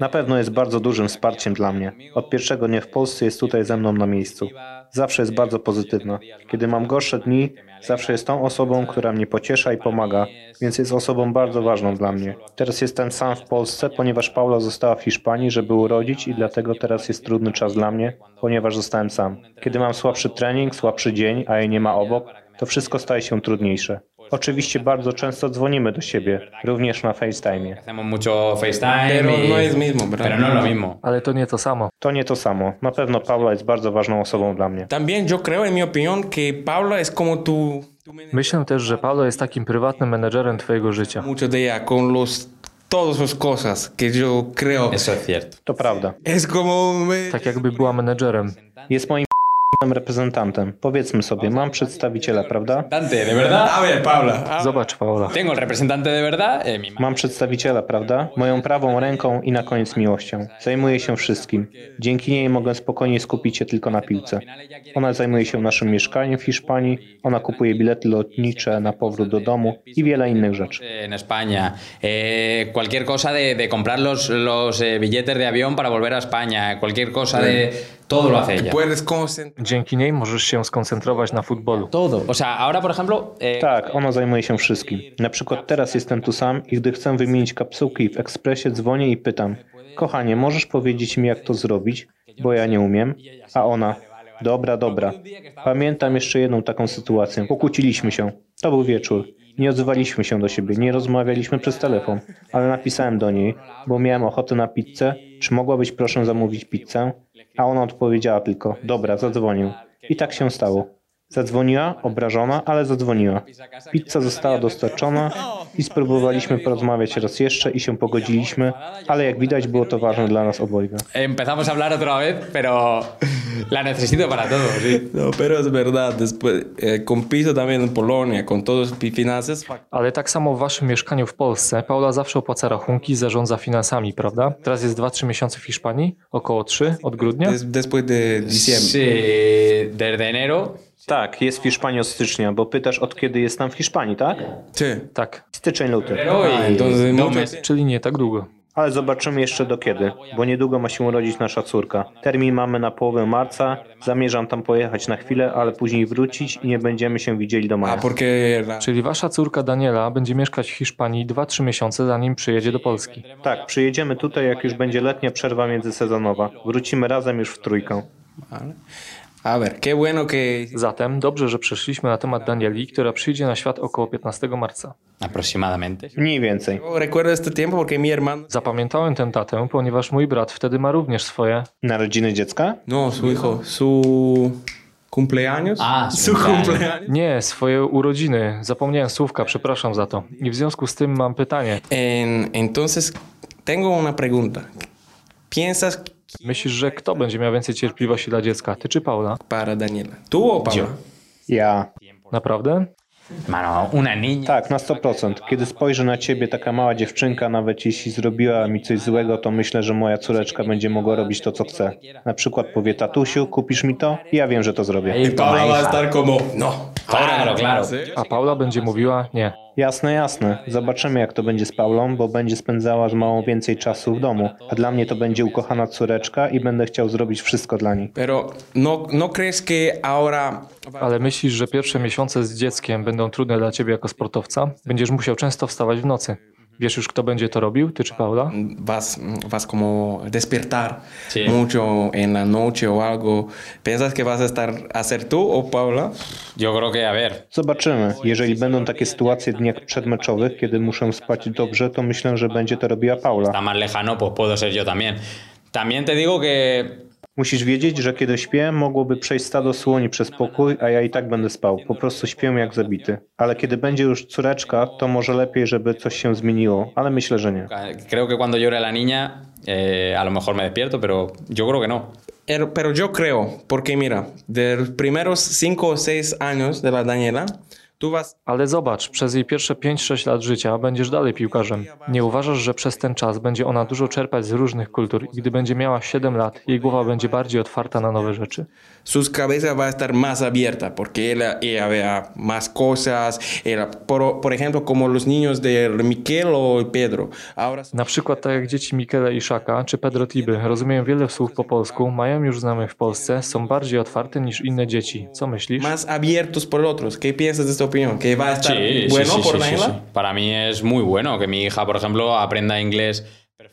Na pewno jest bardzo dużym wsparciem dla mnie. Od pierwszego dnia w Polsce jest tutaj ze mną na miejscu. Zawsze jest bardzo pozytywna. Kiedy mam gorsze dni, zawsze jest tą osobą, która mnie pociesza i pomaga, więc jest osobą bardzo ważną dla mnie. Teraz jestem sam w Polsce, ponieważ Paula została w Hiszpanii, żeby urodzić i dlatego teraz jest trudny czas dla mnie, ponieważ zostałem sam. Kiedy mam słabszy trening, słabszy dzień, a jej nie ma obok, to wszystko staje się trudniejsze. Oczywiście bardzo często dzwonimy do siebie, również na FaceTime. hacemos mucho FaceTime. Pero y- no es mismo. Pero no lo mismo. Ale to nie to samo. To nie to samo. Na pewno Paula jest bardzo ważną osobą dla mnie. También yo creo, en mi opinión, que Paula es como tu, Myślę też, że Paulo jest takim prywatnym menedżerem twojego życia. mucho de ella con los todas sus cosas que yo creo Eso es cierto. To prawda. es como Tak jakby była menedżerem. Jest moim reprezentantem. Powiedzmy sobie, mam przedstawiciela, prawda? Representante, de verdad. A ver, Paula. Zobacz, Paula. Tengo el representante de verdad. eh, mi. Mam przedstawiciela, prawda? Moją prawą ręką i na koniec miłością. Zajmuje się wszystkim. Dzięki niej mogę spokojnie skupić się tylko na piłce. Ona zajmuje się naszym mieszkaniem w Hiszpanii, ona kupuje bilety lotnicze na powrót do domu i wiele innych rzeczy. En España, eh, cualquier cosa de, de comprar los, los eh, billetes de avión para volver a España, cualquier cosa de... Todo lo hace ella. Puedes concentrar. Dzięki niej możesz się skoncentrować na futbolu. Todo. O sea, ahora, por ejemplo... eh, Tak, ona zajmuje się wszystkim. Na przykład teraz jestem tu sam i gdy chcę wymienić kapsułki w ekspresie, dzwonię i pytam: Kochanie, możesz powiedzieć mi, jak to zrobić? Bo ja nie umiem. A ona: Dobra, dobra. Pamiętam jeszcze jedną taką sytuację. Pokłóciliśmy się. To był wieczór. Nie odzywaliśmy się do siebie, nie rozmawialiśmy przez telefon, ale napisałem do niej, bo miałem ochotę na pizzę. Czy mogłabyś proszę zamówić pizzę? A ona odpowiedziała tylko: Dobra, zadzwonię. I tak się stało. Zadzwoniła, obrażona, ale zadzwoniła. Pizza została dostarczona i spróbowaliśmy porozmawiać raz jeszcze i się pogodziliśmy, ale jak widać było to ważne dla nas obojga. Empezamos a hablar otra vez, pero la necesito para todo, sí. No, pero es verdad. Después, eh, con piso también en Polonia, con todos sus finanzas. Ale tak samo w waszym mieszkaniu w Polsce, Paula zawsze opłaca rachunki, zarządza finansami, prawda? Teraz jest 2-3 miesiące w Hiszpanii, około 3 od grudnia. Des- después de diciembre. Sí, desde enero. Tak, jest w Hiszpanii od stycznia, bo pytasz od kiedy jest tam w Hiszpanii, tak? Sí. Tak, Styczeń, luty. Dos mucho meses. czyli nie tak długo. Ale zobaczymy jeszcze do kiedy, bo niedługo ma się urodzić nasza córka. Termin mamy na połowę marca, zamierzam tam pojechać na chwilę, ale później wrócić i nie będziemy się widzieli do maja. Czyli wasza córka Daniela będzie mieszkać w Hiszpanii 2-3 miesiące, zanim przyjedzie do Polski. Tak, przyjedziemy tutaj, jak już będzie letnia przerwa międzysezonowa. Wrócimy razem już w trójkę. A ver, qué bueno que Zatem dobrze, że przeszliśmy na temat Danieli, która przyjdzie na świat około 15 marca. Aproximadamente. Mniej więcej. Zapamiętałem tę datę, ponieważ mój brat wtedy ma również swoje. Narodziny dziecka? No, su hijo, su cumpleaños. Ah, su cumpleaños. Nie, swoje urodziny. Zapomniałem słówka, przepraszam za to. I w związku z tym mam pytanie. En- entonces, tengo una pregunta. ¿Piensas Myślisz, że kto będzie miał więcej cierpliwości dla dziecka, ty czy Paula? para Daniela? ¿Tú o Paula? Ja. Naprawdę? Tak, na 100%. Kiedy spojrzę na ciebie, taka mała dziewczynka, nawet jeśli zrobiła mi coś złego, to myślę, że moja córeczka będzie mogła robić to, co chce. Na przykład powie, tatusiu, kupisz mi to? I ja wiem, że to zrobię. Y Paula como, no. Claro, claro. A Paula będzie mówiła nie. Jasne, jasne. Zobaczymy, jak to będzie z Paulą, bo będzie spędzała z małą więcej czasu w domu. A dla mnie to będzie ukochana córeczka i będę chciał zrobić wszystko dla niej. Pero no, no Ale myślisz, że pierwsze miesiące z dzieckiem będą trudne dla ciebie jako sportowca? Będziesz musiał często wstawać w nocy. Wiesz już, kto będzie to robił, ty czy Paula? vas, vas como despertar Sí. mucho en la noche o algo? ¿Piensas que vas a estar a ser tú o Paula? Yo creo que, a ver, Zobaczymy. Jeżeli będą takie sytuacje w dniach przedmeczowych, kiedy muszę spać dobrze, to myślę, że będzie to robiła Paula. está más lejano, pues puedo ser yo también. También te digo que Musisz wiedzieć, że kiedy śpię, mogłoby przejść stado słoni przez pokój, a ja i tak będę spał. Po prostu śpię jak zabity. Ale kiedy będzie już córeczka, to może lepiej, żeby coś się zmieniło, ale myślę, że nie. creo que cuando llore la niña, eh, a lo mejor me despierto, pero yo creo que no. Er- Pero yo creo, porque mira, de los primeros cinco o seis años de la Daniela, vas Ale zobacz, przez jej pierwsze 5-6 lat życia będziesz dalej piłkarzem. Nie uważasz, że przez ten czas będzie ona dużo czerpać z różnych kultur i gdy będzie miała 7 lat, jej głowa będzie bardziej otwarta na nowe rzeczy? sus cabezas va a estar más abierta porque ella, ella vea más cosas. Ella, por, por ejemplo, como los niños de Miquel o Pedro. Ahora Na przykład tak jak dzieci Mikele i Szaka, czy Pedro Tiby, rozumieją wiele słów po polsku, mają już znajomych w Polsce, są bardziej otwarte niż inne dzieci. Co myślisz? más abiertos por otros. ¿Qué piensas de esta opinión? ¿Que va a estar Sí, bueno sí, sí, por sí, sí, Daniela? sí. Para mí es muy bueno que mi hija, por ejemplo, aprenda inglés.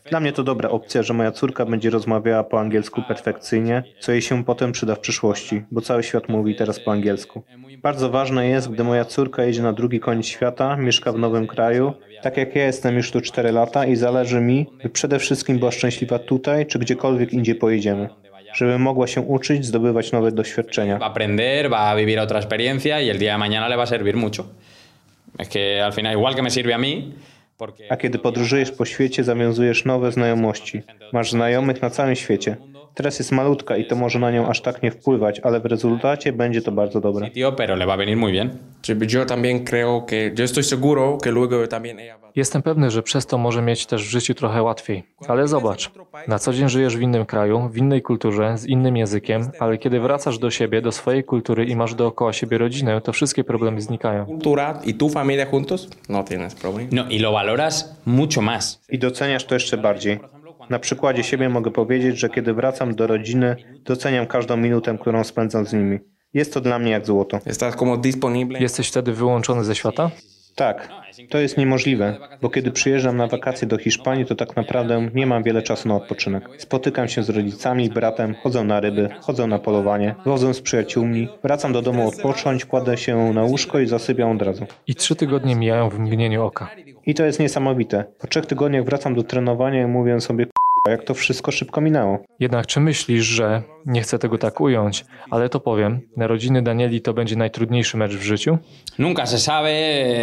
Dla mnie to dobra opcja, że moja córka będzie rozmawiała po angielsku perfekcyjnie, co jej się potem przyda w przyszłości, bo cały świat mówi teraz po angielsku. Bardzo ważne jest, gdy moja córka jedzie na drugi koniec świata, mieszka w nowym kraju, tak jak ja jestem już tu 4 lata i zależy mi, by przede wszystkim była szczęśliwa tutaj, czy gdziekolwiek indziej pojedziemy, żeby mogła się uczyć, zdobywać nowe doświadczenia. Va a aprender, va a vivir otra experiencia y el día de mañana le va a servir mucho. Es que al final, igual que me sirve a mí, A kiedy podróżujesz po świecie, zawiązujesz nowe znajomości. Masz znajomych na całym świecie. Teraz jest malutka i to może na nią aż tak nie wpływać, ale w rezultacie będzie to bardzo dobre. Tío, pero le va a venir muy bien. Yo también creo que, yo estoy seguro que luego también ella va Jestem pewny, że przez to może mieć też w życiu trochę łatwiej. Ale zobacz, na co dzień żyjesz w innym kraju, w innej kulturze, z innym językiem, ale kiedy wracasz do siebie, do swojej kultury i masz dookoła siebie rodzinę, to wszystkie problemy znikają. cultura y tu familia juntos, no tienes problema. No, y lo valoras mucho más. I doceniasz to jeszcze bardziej. Na przykładzie siebie mogę powiedzieć, że kiedy wracam do rodziny, doceniam każdą minutę, którą spędzam z nimi. Jest to dla mnie jak złoto. Estás como disponible. Jesteś wtedy wyłączony ze świata? Tak, to jest niemożliwe, bo kiedy przyjeżdżam na wakacje do Hiszpanii, to tak naprawdę nie mam wiele czasu na odpoczynek. Spotykam się z rodzicami, bratem, chodzę na ryby, chodzę na polowanie, chodzę z przyjaciółmi, wracam do domu odpocząć, kładę się na łóżko i zasypiam od razu. I trzy tygodnie mijają w mgnieniu oka. I to jest niesamowite. Po trzech tygodniach wracam do trenowania i mówię sobie, "K***a, jak to wszystko szybko minęło. Jednak czy myślisz, że, nie chcę tego tak ująć, ale to powiem, narodziny Danieli to będzie najtrudniejszy mecz w życiu? Nunca se sabe,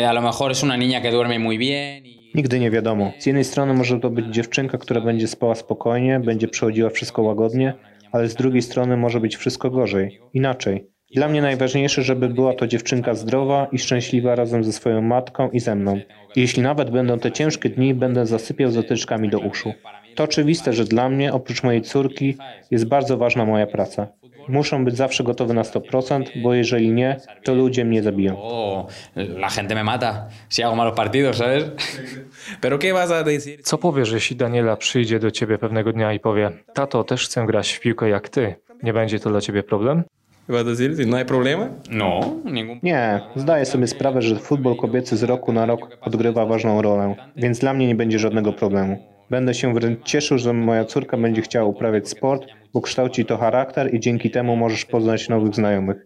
a lo mejor es una niña que duerme muy bien y... Nigdy nie wiadomo. Z jednej strony może to być dziewczynka, która będzie spała spokojnie, będzie przechodziła wszystko łagodnie, ale z drugiej strony może być wszystko gorzej, inaczej. Dla mnie najważniejsze, żeby była to dziewczynka zdrowa i szczęśliwa razem ze swoją matką i ze mną. I jeśli nawet będą te ciężkie dni, będę zasypiał zatyczkami do uszu. To oczywiste, że dla mnie, oprócz mojej córki, jest bardzo ważna moja praca. Muszę być zawsze gotowy na 100%, bo jeżeli nie, to ludzie mnie zabiją. Oh, la gente me mata si hago malos partidos, ¿sabes? Pero ¿qué vas a decir? Co powiesz, jeśli Daniela przyjdzie do ciebie pewnego dnia i powie: Tato, też chcę grać w piłkę jak ty? Nie będzie to dla ciebie problem? No hay problema. No, ningún... Nie, zdaję sobie sprawę, że futbol kobiecy z roku na rok odgrywa ważną rolę, więc dla mnie nie będzie żadnego problemu. Będę się wręcz cieszył, że moja córka będzie chciała uprawiać sport, bo kształci to charakter i dzięki temu możesz poznać nowych znajomych.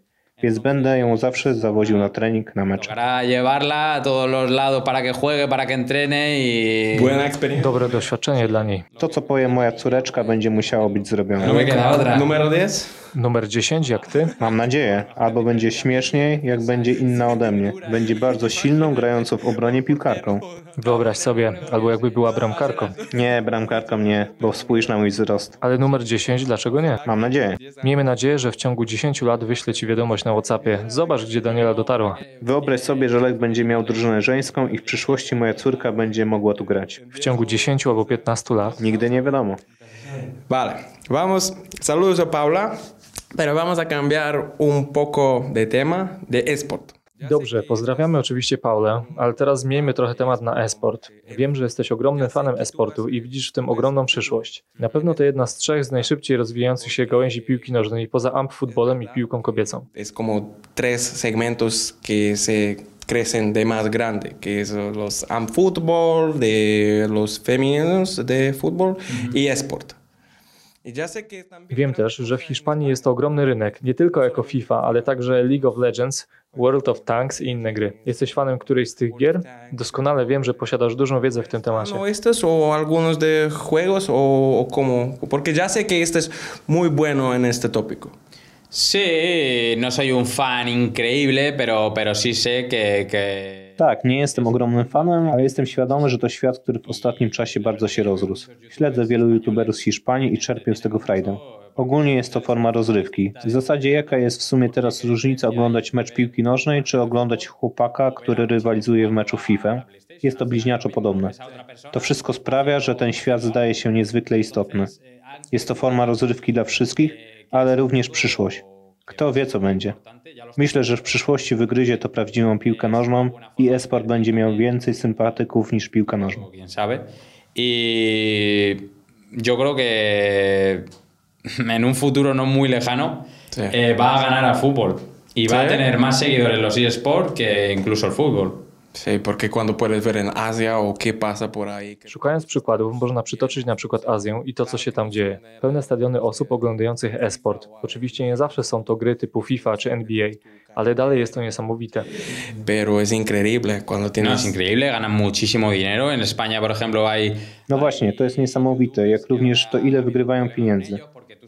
Więc będę ją zawsze zawoził na trening, na mecze. Para llevarla a todos los lados para que juegue, para que entrene y... Buena experiencia. Dobre doświadczenie dla niej. To, co powie moja córeczka, będzie musiało być No zrobione. otra. Número 10. Numer 10 jak ty? Mam nadzieję, albo będzie śmieszniej, jak będzie inna ode mnie. Będzie bardzo silną, grającą w obronie piłkarką. Wyobraź sobie, albo jakby była bramkarką. Nie, bramkarką nie, bo spójrz na mój wzrost. Ale numer 10, dlaczego nie? Mam nadzieję. Miejmy nadzieję, że w ciągu 10 lat wyślę ci wiadomość na WhatsAppie. Zobacz, gdzie Daniela dotarła. Wyobraź sobie, że Lech będzie miał drużynę żeńską i w przyszłości moja córka będzie mogła tu grać. W ciągu 10 albo 15 lat. Nigdy nie wiadomo. Vale, vamos. Saludos a Paula. Pero vamos a cambiar un poco de tema de esport. Dobrze, pozdrawiamy oczywiście Paulę, ale teraz zmieńmy trochę temat na e-sport. Wiem, że jesteś ogromnym fanem e-sportu i widzisz w tym ogromną przyszłość. Na pewno to jedna z trzech z najszybciej rozwijających się gałęzi piłki nożnej poza amp futbolem i piłką kobiecą. Es como tres segmentos que se crecen de más grande, que son los am fútbol, de los femeninos de fútbol y esport. Y ya sé que también... Wiem też, że w Hiszpanii jest to ogromny rynek, nie tylko jako FIFA, ale także League of Legends, World of Tanks i inne gry. Jesteś fanem którejś z tych gier? Doskonale wiem, że posiadasz dużą wiedzę w tym temacie. No estos o algunos de juegos o, o cómo, porque ya sé que estés muy bueno en este tópico. Sí, no soy un fan increíble, pero, pero sí sé que, que... Tak, nie jestem ogromnym fanem, ale jestem świadomy, że to świat, który w ostatnim czasie bardzo się rozrósł. Śledzę wielu youtuberów z Hiszpanii i czerpię z tego frajdę. Ogólnie jest to forma rozrywki. W zasadzie jaka jest w sumie teraz różnica oglądać mecz piłki nożnej, czy oglądać chłopaka, który rywalizuje w meczu FIFA? Jest to bliźniaczo podobne. To wszystko sprawia, że ten świat zdaje się niezwykle istotny. Jest to forma rozrywki dla wszystkich, ale również przyszłość. Kto wie, co będzie. Myślę, że w przyszłości wygryzie to prawdziwą piłkę nożną i esport będzie miał więcej sympatyków niż piłka nożna. sabe. Y yo creo que en un futuro no muy lejano Sí. eh, va a ganar al fútbol y va a tener más seguidores los eSports que incluso el fútbol. Sí, porque cuando puedes ver en Asia o qué pasa por ahí. que- Szukając przykładów, można przytoczyć na przykład Azję i to, co się tam dzieje. Pełne stadiony osób oglądających e-sport. Oczywiście nie zawsze są to gry typu FIFA czy NBA, ale dalej jest to niesamowite. Pero es increíble cuando No, tienes... es increíble, ganan muchísimo dinero. En España, por ejemplo, hay No właśnie, to jest niesamowite, jak również to ile wygrywają pieniędzy.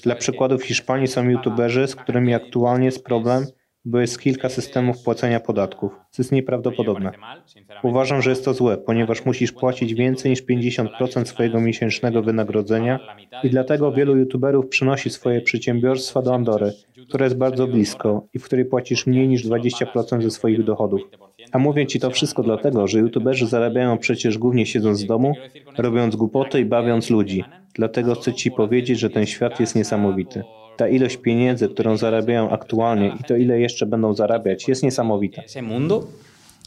Dla przykładu w Hiszpanii są youtuberzy, z którymi aktualnie jest problem bo jest kilka systemów płacenia podatków, co jest nieprawdopodobne. Uważam, że jest to złe, ponieważ musisz płacić więcej niż 50% swojego miesięcznego wynagrodzenia i dlatego wielu youtuberów przenosi swoje przedsiębiorstwa do Andory, która jest bardzo blisko i w której płacisz mniej niż 20% ze swoich dochodów. A mówię ci to wszystko dlatego, że youtuberzy zarabiają przecież głównie siedząc w domu, robiąc głupoty i bawiąc ludzi. Dlatego chcę ci powiedzieć, że ten świat jest niesamowity. Ta ilość pieniędzy, którą zarabiają aktualnie i to ile jeszcze będą zarabiać, jest niesamowita. Ese mundo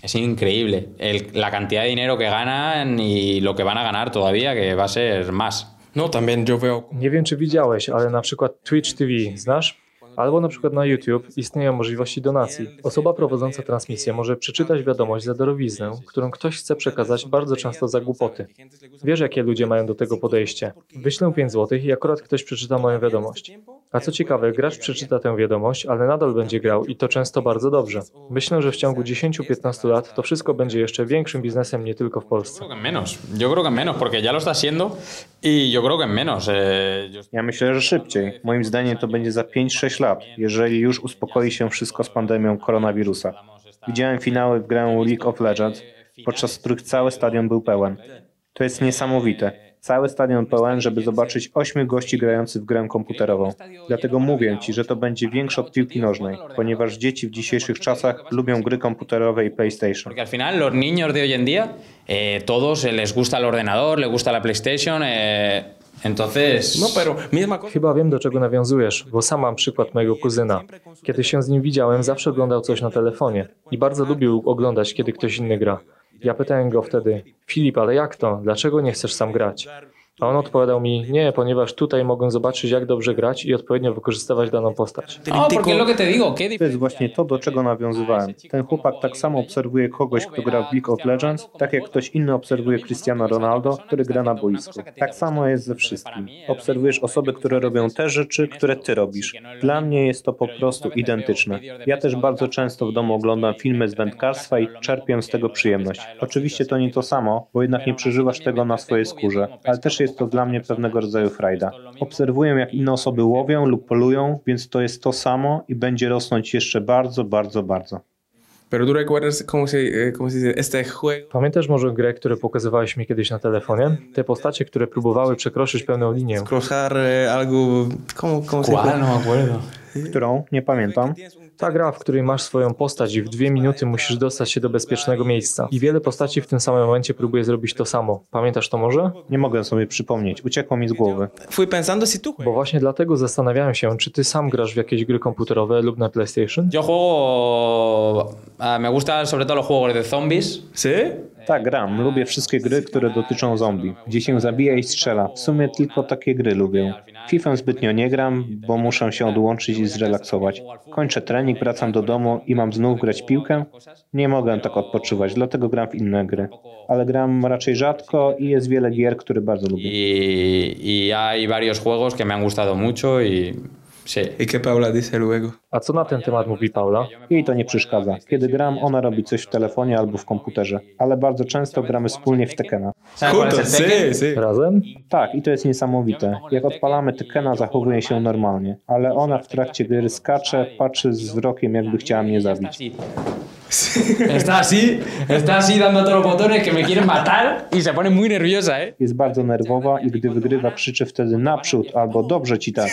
es increíble. El- la cantidad de dinero que ganan y lo que van a ganar todavía, que va a ser más. No, también yo veo... Nie wiem, czy widziałeś, ale na przykład Twitch TV, znasz? Albo na przykład na YouTube istnieją możliwości donacji. Osoba prowadząca transmisję może przeczytać wiadomość za darowiznę, którą ktoś chce przekazać bardzo często za głupoty. Wiesz, jakie ludzie mają do tego podejście. Wyślę 5 zł i akurat ktoś przeczyta moją wiadomość. A co ciekawe, gracz przeczyta tę wiadomość, ale nadal będzie grał i to często bardzo dobrze. Myślę, że w ciągu 10-15 lat to wszystko będzie jeszcze większym biznesem nie tylko w Polsce. Y. Eh, Ja myślę, że szybciej. Moim zdaniem to będzie za 5-6 lat, jeżeli już uspokoi się wszystko z pandemią koronawirusa. Widziałem finały w grę League of Legends, podczas których cały stadion był pełen. To jest niesamowite. Cały stadion pełen, żeby zobaczyć ośmiu gości grających w grę komputerową. Dlatego mówię Ci, że to będzie większe od piłki nożnej, ponieważ dzieci w dzisiejszych czasach lubią gry komputerowe i PlayStation. Porque al final los niños de hoy en día, eh, todos les gusta el ordenador, les gusta la PlayStation. Entonces... No, pero misma cosa. Chyba wiem, do czego nawiązujesz, bo sam mam przykład mojego kuzyna. Kiedy się z nim widziałem, zawsze oglądał coś na telefonie i bardzo lubił oglądać, kiedy ktoś inny gra. Ja pytałem go wtedy, Filip, ale jak to? Dlaczego nie chcesz sam grać? A on odpowiadał mi, nie, ponieważ tutaj mogę zobaczyć, jak dobrze grać i odpowiednio wykorzystywać daną postać. To jest właśnie to, do czego nawiązywałem. Ten chłopak tak samo obserwuje kogoś, kto gra w League of Legends, tak jak ktoś inny obserwuje Cristiano Ronaldo, który gra na boisku. Tak samo jest ze wszystkim. Obserwujesz osoby, które robią te rzeczy, które ty robisz. Dla mnie jest to po prostu identyczne. Ja też bardzo często w domu oglądam filmy z wędkarstwa i czerpię z tego przyjemność. Oczywiście to nie to samo, bo jednak nie przeżywasz tego na swojej skórze, ale też jest to dla mnie pewnego rodzaju frajda. Obserwuję, jak inne osoby łowią lub polują, więc to jest to samo i będzie rosnąć jeszcze bardzo, bardzo, bardzo. Pero tú recuerdas cómo se, eh, cómo se dice, este juego. Pamiętasz może grę, które pokazywałeś mi kiedyś na telefonie? Te postacie, które próbowały przekroczyć pełną linię. Cruzar eh, algo. ¿Cómo, cómo se ¿Cuál? Którą? Nie pamiętam. Ta gra, w której masz swoją postać i w dwie minuty musisz dostać się do bezpiecznego miejsca. I wiele postaci w tym samym momencie próbuje zrobić to samo. Pamiętasz to może? Nie mogę sobie przypomnieć, uciekło mi z głowy. Fui pensando si tú Bo właśnie dlatego zastanawiałem się, czy ty sam grasz w jakieś gry komputerowe lub na PlayStation? Yo juego... me gustan sobre todo los juegos de zombies. ¿Sí? Tak, gram. Lubię wszystkie gry, które dotyczą zombie, gdzie się zabija i strzela. W sumie tylko takie gry lubię. FIFA zbytnio nie gram, bo muszę się odłączyć i zrelaksować. Kończę trening, wracam do domu i mam znów grać piłkę? Nie mogę tak odpoczywać, dlatego gram w inne gry. Ale gram raczej rzadko i jest wiele gier, które bardzo lubię. Y, y hay varios juegos que me han gustado mucho y... ¿Y qué Paula dice luego? A co na ten temat mówi Paula? Jej to nie przeszkadza. Kiedy gram, ona robi coś w telefonie albo w komputerze, ale bardzo często gramy wspólnie w Tekena. ¿Sabes cuál Juntos, sí, sí. Razem? Tak, i to jest niesamowite. Jak odpalamy Tekena, zachowuje się normalnie, ale ona w trakcie gry skacze, patrzy z wzrokiem, jakby chciała mnie zabić. Está así, está así dando todos los botones que me quieren matar y se pone muy nerviosa, ¿eh? Jest bardzo nerwowa i gdy wygrywa, krzyczy wtedy naprzód albo dobrze ci tak.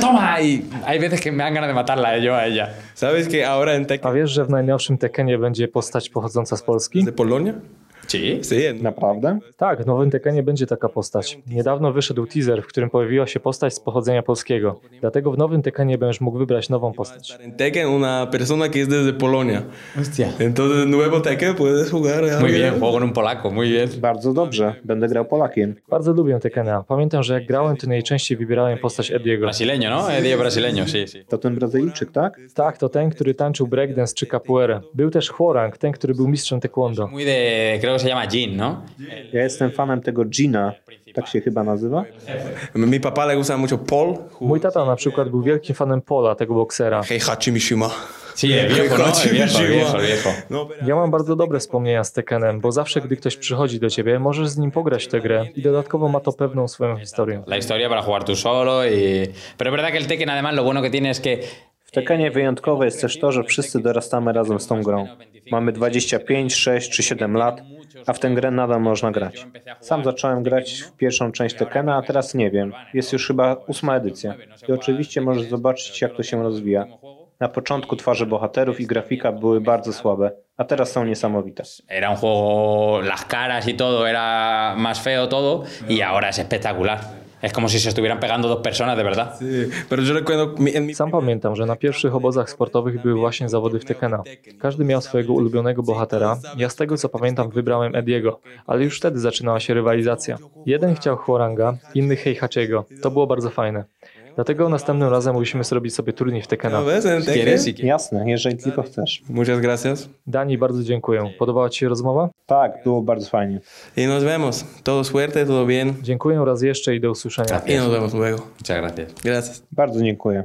¡Toma! Y hay veces que me dan ganas de matarla eh, yo a ella. ¿Sabes que ahora en Tekken A wiesz, że w najnowszym Tekkenie będzie postać pochodząca z Polski? de Polonia? En- Naprawdę? Tak, w nowym Tekkenie będzie taka postać. Niedawno wyszedł teaser, w którym pojawiła się postać z pochodzenia polskiego. Dlatego w nowym Tekkenie będziesz mógł wybrać nową postać. en Tekken una persona que es desde Polonia. Hostia. Entonces, en nuevo Tekken puedes jugar. Muy bien, juego con un polaco, muy bien. Bardzo dobrze. Będę grał Polakiem. Bardzo lubię Tekkena. Pamiętam, że jak grałem, to najczęściej wybierałem postać Ediego. Brasileño, ¿no? Eddie brasileño, sí, sí. To ten Brazylijczyk, tak? Tak, to ten, który tańczył breakdance czy capoeirę. Był też Hworang, ten, który był mistrzem taekwondo. Muy de, creo que se llama Jin, ¿no? Ja jestem fanem tego Gina, tak się chyba nazywa. Mi papá le gusta mucho Paul. Mój tata na przykład był wielkim fanem Pola, tego boksera. Heihachi Mishima. Sí, viejo, ¿no? Viejo, viejo. No, Ja mam bardzo dobre wspomnienia z Tekkenem, bo zawsze gdy ktoś przychodzi do ciebie, możesz z nim pograć tę grę i dodatkowo ma to pewną swoją historię. La historia para jugar tú solo y... Pero es verdad que el Tekken además lo bueno que tiene es que W Tekkenie wyjątkowe jest też to, że wszyscy dorastamy razem z tą grą. Mamy 25, 6 czy 7 lat, a w tę grę nadal można grać. Sam zacząłem grać w pierwszą część Tekkena, a teraz nie wiem. Jest już chyba ósma edycja. I oczywiście możesz zobaczyć, jak to się rozwija. Na początku twarze bohaterów i grafika były bardzo słabe, a teraz są niesamowite. Era un juego, las caras y todo era más feo todo y ahora es espectacular. Es como si se estuvieran pegando dos personas de verdad. Sam pamiętam, że na pierwszych obozach sportowych były właśnie zawody w Tekkena. Każdy miał swojego ulubionego bohatera. Ja z tego co pamiętam wybrałem Ediego, ale już wtedy zaczynała się rywalizacja. Jeden chciał Huaranga, inny Heihachiego. To było bardzo fajne. Dlatego następnym razem musimy zrobić sobie turniej w Tekkena. ¿No Jasne, jeżeli tylko chcesz. Muchas gracias. Dani, bardzo dziękuję. Podobała Ci się rozmowa? Tak, było bardzo fajnie. Y nos vemos. Todo suerte, todo bien. Dziękuję raz jeszcze i do usłyszenia. Y nos vemos luego. Muchas gracias. Gracias. Bardzo dziękuję.